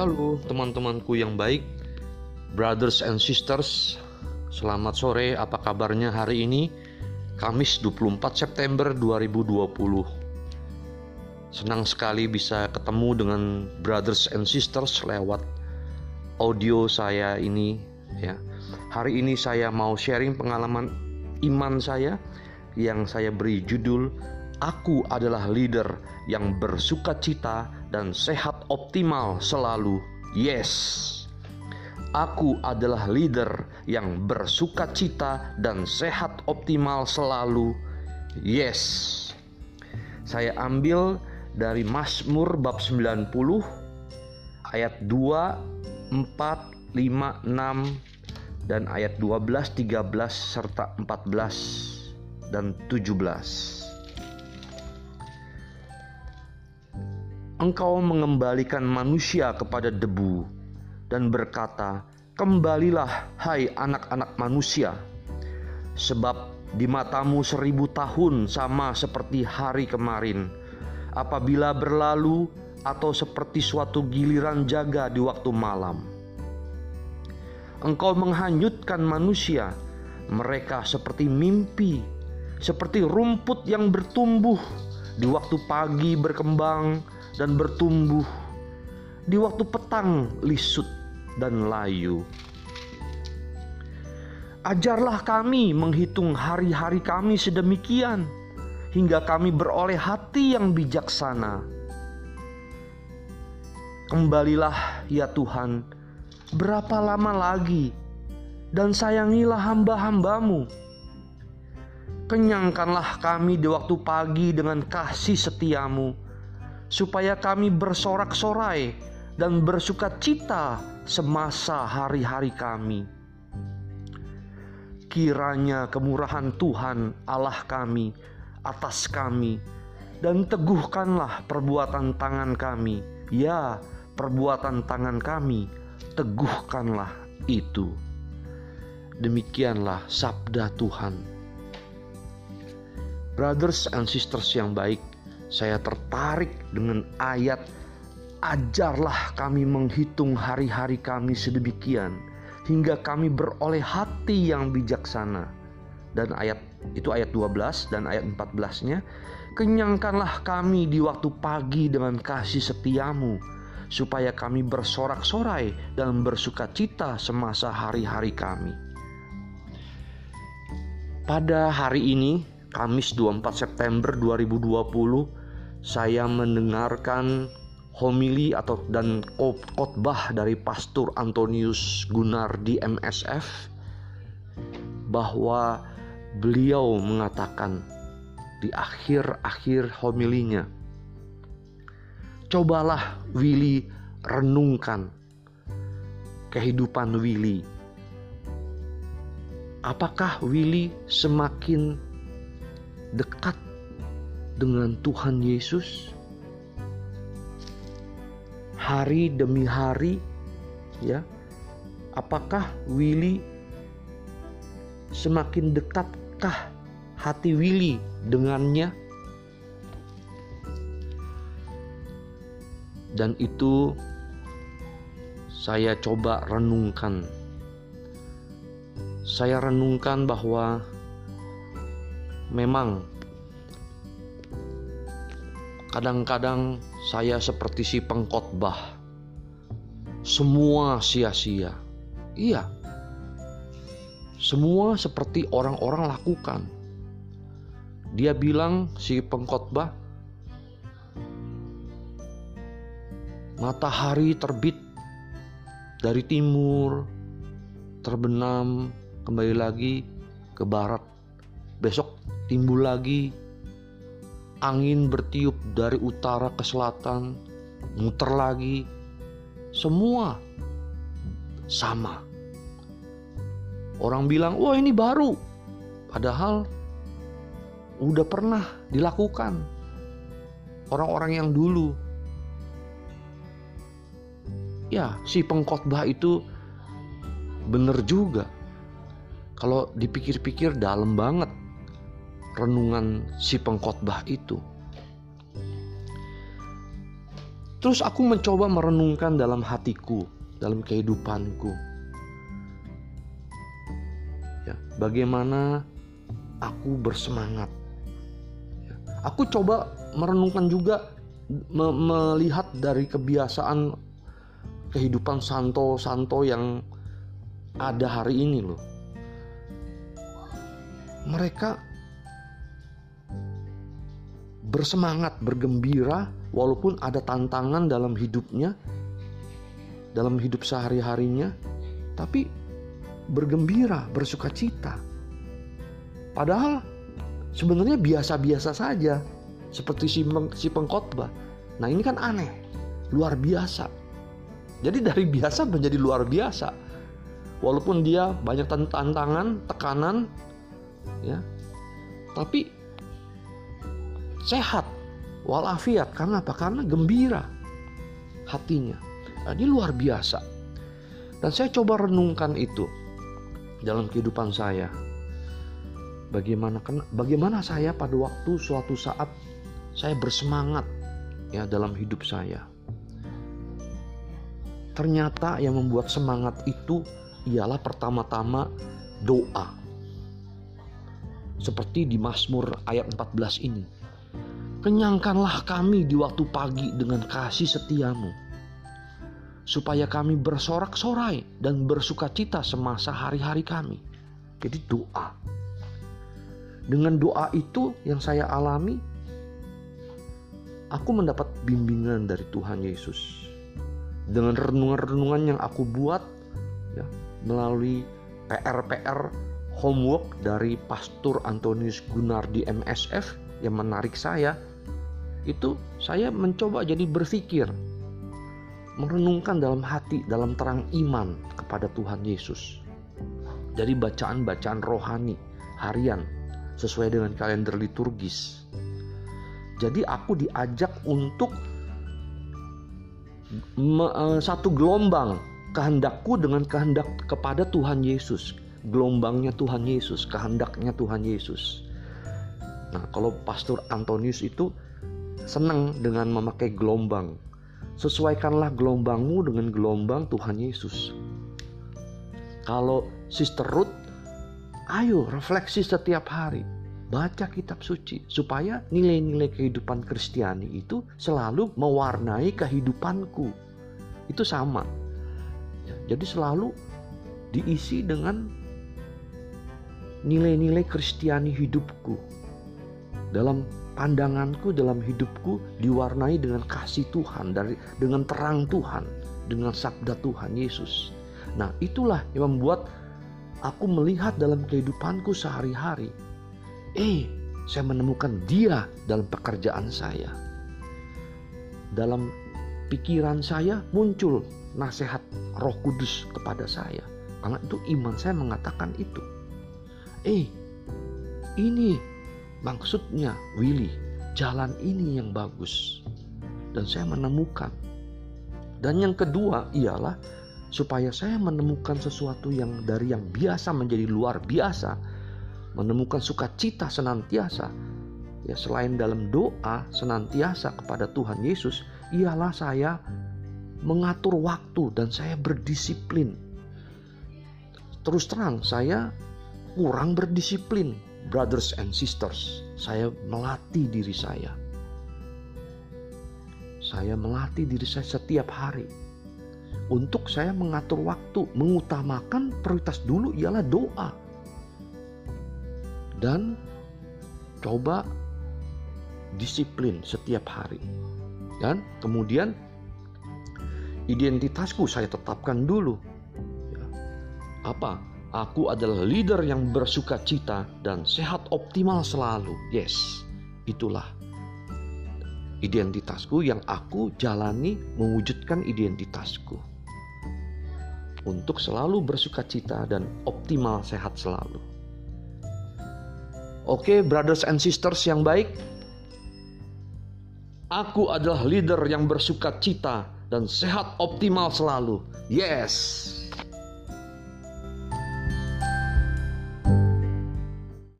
Halo teman-temanku yang baik, brothers and sisters. Selamat sore, apa kabarnya hari ini? Kamis 24 September 2020. Senang sekali bisa ketemu dengan brothers and sisters lewat audio saya ini ya. Hari ini saya mau sharing pengalaman iman saya yang saya beri judul Aku adalah leader yang bersuka cita dan sehat optimal selalu. Yes. Aku adalah leader yang bersuka cita dan sehat optimal selalu. Yes. Saya ambil dari Mazmur bab 90 ayat 2, 4, 5, 6 dan ayat 12, 13 serta 14 dan 17. Engkau mengembalikan manusia kepada debu dan berkata, "Kembalilah, hai anak-anak manusia, sebab di matamu seribu tahun sama seperti hari kemarin, apabila berlalu atau seperti suatu giliran jaga di waktu malam. Engkau menghanyutkan manusia, mereka seperti mimpi, seperti rumput yang bertumbuh di waktu pagi berkembang." Dan bertumbuh di waktu petang lisut dan layu. Ajarlah kami menghitung hari-hari kami sedemikian hingga kami beroleh hati yang bijaksana. Kembalilah ya Tuhan, berapa lama lagi dan sayangilah hamba-hambamu. Kenyangkanlah kami di waktu pagi dengan kasih setiamu supaya kami bersorak-sorai dan bersuka cita semasa hari-hari kami. Kiranya kemurahan Tuhan Allah kami atas kami dan teguhkanlah perbuatan tangan kami. Ya, perbuatan tangan kami, teguhkanlah itu. Demikianlah sabda Tuhan. Brothers and sisters yang baik, saya tertarik dengan ayat ajarlah kami menghitung hari-hari kami sedemikian hingga kami beroleh hati yang bijaksana. Dan ayat itu ayat 12 dan ayat 14-nya kenyangkanlah kami di waktu pagi dengan kasih setiamu supaya kami bersorak-sorai dan bersuka cita semasa hari-hari kami. Pada hari ini, Kamis 24 September 2020, saya mendengarkan homili atau dan khotbah dari Pastor Antonius Gunar di MSF bahwa beliau mengatakan di akhir-akhir homilinya cobalah Willy renungkan kehidupan Willy. Apakah Willy semakin dekat dengan Tuhan Yesus hari demi hari ya apakah Willy semakin dekatkah hati Willy dengannya? Dan itu saya coba renungkan. Saya renungkan bahwa memang Kadang-kadang saya seperti si pengkhotbah. Semua sia-sia. Iya. Semua seperti orang-orang lakukan. Dia bilang si pengkhotbah Matahari terbit dari timur, terbenam kembali lagi ke barat. Besok timbul lagi angin bertiup dari utara ke selatan, muter lagi, semua sama. Orang bilang, "Wah, ini baru." Padahal udah pernah dilakukan orang-orang yang dulu. Ya, si pengkhotbah itu bener juga. Kalau dipikir-pikir dalam banget renungan si pengkhotbah itu. Terus aku mencoba merenungkan dalam hatiku, dalam kehidupanku. Ya, bagaimana aku bersemangat. Ya, aku coba merenungkan juga me melihat dari kebiasaan kehidupan santo-santo yang ada hari ini loh. Mereka bersemangat, bergembira, walaupun ada tantangan dalam hidupnya, dalam hidup sehari-harinya, tapi bergembira, bersuka cita. Padahal sebenarnya biasa-biasa saja, seperti si, si pengkhotbah. Nah ini kan aneh, luar biasa. Jadi dari biasa menjadi luar biasa. Walaupun dia banyak tantangan, tekanan, ya, tapi sehat walafiat karena apa? Karena gembira hatinya. Nah, ini luar biasa. Dan saya coba renungkan itu dalam kehidupan saya. Bagaimana bagaimana saya pada waktu suatu saat saya bersemangat ya dalam hidup saya. Ternyata yang membuat semangat itu ialah pertama-tama doa. Seperti di Mazmur ayat 14 ini. Kenyangkanlah kami di waktu pagi dengan kasih setiamu. Supaya kami bersorak-sorai dan bersuka cita semasa hari-hari kami. Jadi doa. Dengan doa itu yang saya alami, aku mendapat bimbingan dari Tuhan Yesus. Dengan renungan-renungan yang aku buat ya, melalui PR-PR homework dari Pastor Antonius Gunardi MSF yang menarik saya itu saya mencoba jadi berpikir merenungkan dalam hati dalam terang iman kepada Tuhan Yesus. Dari bacaan-bacaan rohani harian sesuai dengan kalender liturgis. Jadi aku diajak untuk uh, satu gelombang kehendakku dengan kehendak kepada Tuhan Yesus. Gelombangnya Tuhan Yesus kehendaknya Tuhan Yesus. Nah kalau Pastor Antonius itu senang dengan memakai gelombang. Sesuaikanlah gelombangmu dengan gelombang Tuhan Yesus. Kalau Sister Ruth, ayo refleksi setiap hari. Baca kitab suci supaya nilai-nilai kehidupan Kristiani itu selalu mewarnai kehidupanku. Itu sama. Jadi selalu diisi dengan nilai-nilai Kristiani hidupku. Dalam pandanganku dalam hidupku diwarnai dengan kasih Tuhan dari dengan terang Tuhan dengan sabda Tuhan Yesus. Nah, itulah yang membuat aku melihat dalam kehidupanku sehari-hari. Eh, saya menemukan dia dalam pekerjaan saya. Dalam pikiran saya muncul nasihat Roh Kudus kepada saya. Karena itu iman saya mengatakan itu. Eh, ini Maksudnya, Willy, jalan ini yang bagus. Dan saya menemukan. Dan yang kedua ialah supaya saya menemukan sesuatu yang dari yang biasa menjadi luar biasa, menemukan sukacita senantiasa. Ya, selain dalam doa senantiasa kepada Tuhan Yesus, ialah saya mengatur waktu dan saya berdisiplin. Terus terang, saya kurang berdisiplin brothers and sisters, saya melatih diri saya. Saya melatih diri saya setiap hari. Untuk saya mengatur waktu, mengutamakan prioritas dulu ialah doa. Dan coba disiplin setiap hari. Dan kemudian identitasku saya tetapkan dulu. Ya. Apa? Aku adalah leader yang bersuka cita dan sehat optimal selalu. Yes, itulah identitasku yang aku jalani mewujudkan identitasku. Untuk selalu bersuka cita dan optimal sehat selalu. Oke, okay, brothers and sisters yang baik. Aku adalah leader yang bersuka cita dan sehat optimal selalu. Yes.